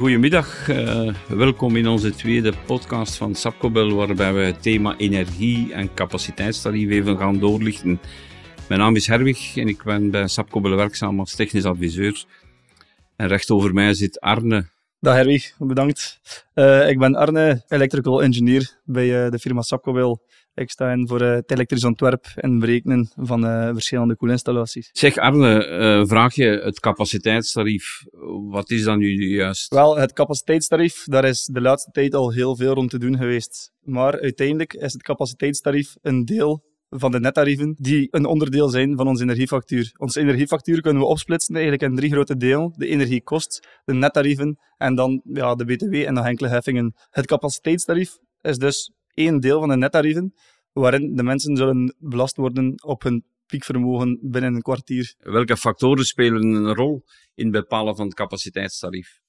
Goedemiddag, uh, welkom in onze tweede podcast van Sapcobel, waarbij we het thema energie en capaciteitstarief even gaan doorlichten. Mijn naam is Herwig en ik ben bij Sapcobel werkzaam als technisch adviseur. En recht over mij zit Arne. Dag Herwig, bedankt. Uh, ik ben Arne, electrical engineer bij uh, de firma Sapcobel. Ik sta in voor het elektrisch ontwerp en berekenen van verschillende koelinstallaties. Zeg Arne, vraag je het capaciteitstarief. Wat is dan nu juist? Wel, het capaciteitstarief, daar is de laatste tijd al heel veel rond te doen geweest. Maar uiteindelijk is het capaciteitstarief een deel van de nettarieven die een onderdeel zijn van onze energiefactuur. Onze energiefactuur kunnen we opsplitsen eigenlijk in drie grote delen. De energiekost, de nettarieven en dan ja, de btw en nog enkele heffingen. Het capaciteitstarief is dus één deel van de nettarieven, waarin de mensen zullen belast worden op hun piekvermogen binnen een kwartier. Welke factoren spelen een rol in het bepalen van het capaciteitstarief?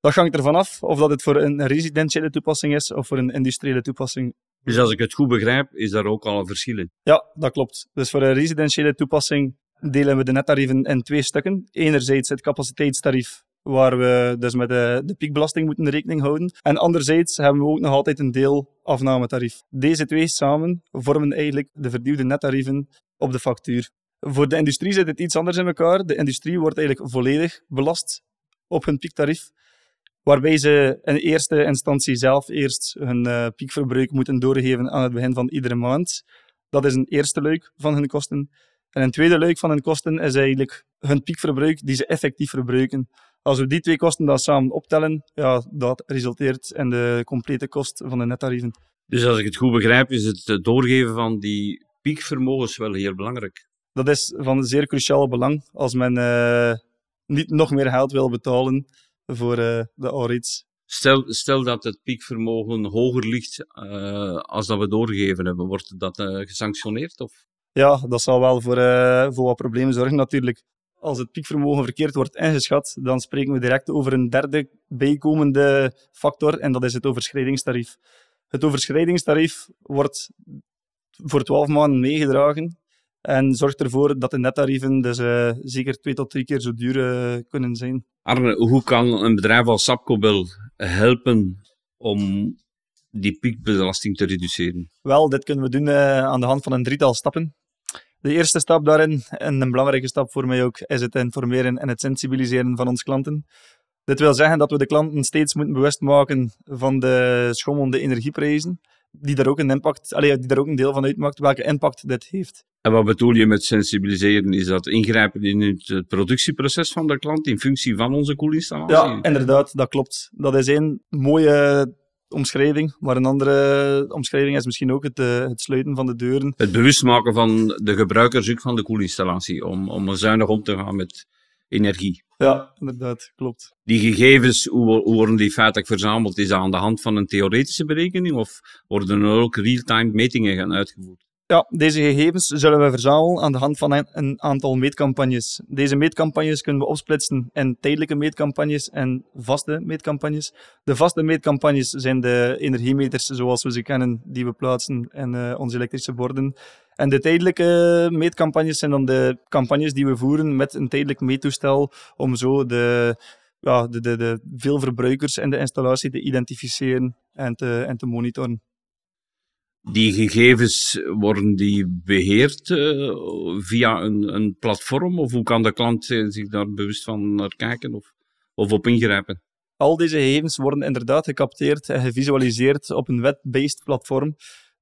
Dat hangt ervan af of dat het voor een residentiële toepassing is of voor een industriële toepassing. Dus als ik het goed begrijp, is daar ook al een verschil in? Ja, dat klopt. Dus voor een residentiële toepassing delen we de nettarieven in twee stukken. Enerzijds het capaciteitstarief waar we dus met de, de piekbelasting moeten rekening houden. En anderzijds hebben we ook nog altijd een deel afnametarief. Deze twee samen vormen eigenlijk de verduwde nettarieven op de factuur. Voor de industrie zit het iets anders in elkaar. De industrie wordt eigenlijk volledig belast op hun piektarief, waarbij ze in eerste instantie zelf eerst hun uh, piekverbruik moeten doorgeven aan het begin van iedere maand. Dat is een eerste luik van hun kosten. En een tweede luik van hun kosten is eigenlijk hun piekverbruik die ze effectief verbruiken. Als we die twee kosten dan samen optellen, ja, dat resulteert in de complete kost van de nettarieven. Dus als ik het goed begrijp, is het doorgeven van die piekvermogens wel heel belangrijk. Dat is van zeer cruciaal belang als men uh, niet nog meer geld wil betalen voor uh, de AURITS. Stel, stel dat het piekvermogen hoger ligt uh, als dat we doorgegeven hebben, wordt dat gesanctioneerd? Of? Ja, dat zal wel voor, voor wat problemen zorgen natuurlijk. Als het piekvermogen verkeerd wordt ingeschat, dan spreken we direct over een derde bijkomende factor en dat is het overschrijdingstarief. Het overschrijdingstarief wordt voor 12 maanden meegedragen en zorgt ervoor dat de nettarieven dus uh, zeker twee tot drie keer zo duur uh, kunnen zijn. Arne, hoe kan een bedrijf als Sapcobel helpen om die piekbelasting te reduceren? Wel, dit kunnen we doen uh, aan de hand van een drietal stappen. De eerste stap daarin, en een belangrijke stap voor mij ook, is het informeren en het sensibiliseren van onze klanten. Dit wil zeggen dat we de klanten steeds moeten bewust maken van de schommelende energieprijzen, die daar ook een, impact, allee, die daar ook een deel van uitmaakt, welke impact dit heeft. En wat bedoel je met sensibiliseren? Is dat ingrijpen in het productieproces van de klant in functie van onze koelinstallatie? Ja, inderdaad, dat klopt. Dat is een mooie omschrijving. Maar een andere omschrijving is misschien ook het, uh, het sluiten van de deuren. Het bewust maken van de gebruikers ook van de koelinstallatie, om, om zuinig om te gaan met energie. Ja, inderdaad, klopt. Die gegevens, hoe, worden die feitelijk verzameld? Is dat aan de hand van een theoretische berekening of worden er ook real-time metingen gaan uitgevoerd? Ja, deze gegevens zullen we verzamelen aan de hand van een aantal meetcampagnes. Deze meetcampagnes kunnen we opsplitsen in tijdelijke meetcampagnes en vaste meetcampagnes. De vaste meetcampagnes zijn de energiemeters zoals we ze kennen, die we plaatsen in uh, onze elektrische borden. En de tijdelijke meetcampagnes zijn dan de campagnes die we voeren met een tijdelijk meettoestel om zo de, ja, de, de, de veel verbruikers in de installatie te identificeren en te, en te monitoren. Die gegevens, worden die beheerd uh, via een, een, platform? Of hoe kan de klant zich daar bewust van naar kijken of, of op ingrijpen? Al deze gegevens worden inderdaad gecapteerd en gevisualiseerd op een web-based platform,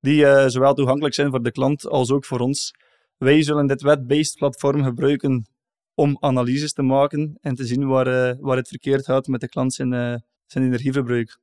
die uh, zowel toegankelijk zijn voor de klant als ook voor ons. Wij zullen dit web-based platform gebruiken om analyses te maken en te zien waar, uh, waar het verkeerd gaat met de klant zijn, zijn energieverbruik.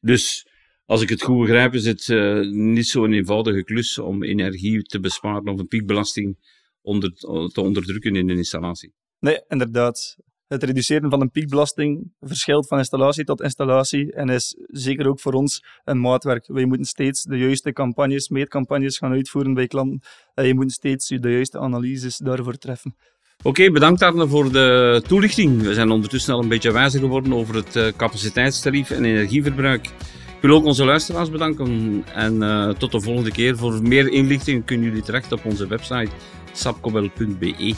Dus als ik het goed begrijp, is het uh, niet zo'n eenvoudige klus om energie te besparen of een piekbelasting onder, te onderdrukken in een installatie. Nee, inderdaad. Het reduceren van een piekbelasting verschilt van installatie tot installatie en is zeker ook voor ons een maatwerk. Wij moeten steeds de juiste campagnes, meetcampagnes gaan uitvoeren bij klanten en je moet steeds de juiste analyses daarvoor treffen. Oké, bedankt daarna voor de toelichting. We zijn ondertussen al een beetje wijzer geworden over het uh, capaciteitstarief en energieverbruik. Ik wil ook onze luisteraars bedanken en uh, tot de volgende keer. Voor meer inlichting kunnen jullie terecht op onze website sapcobel.be.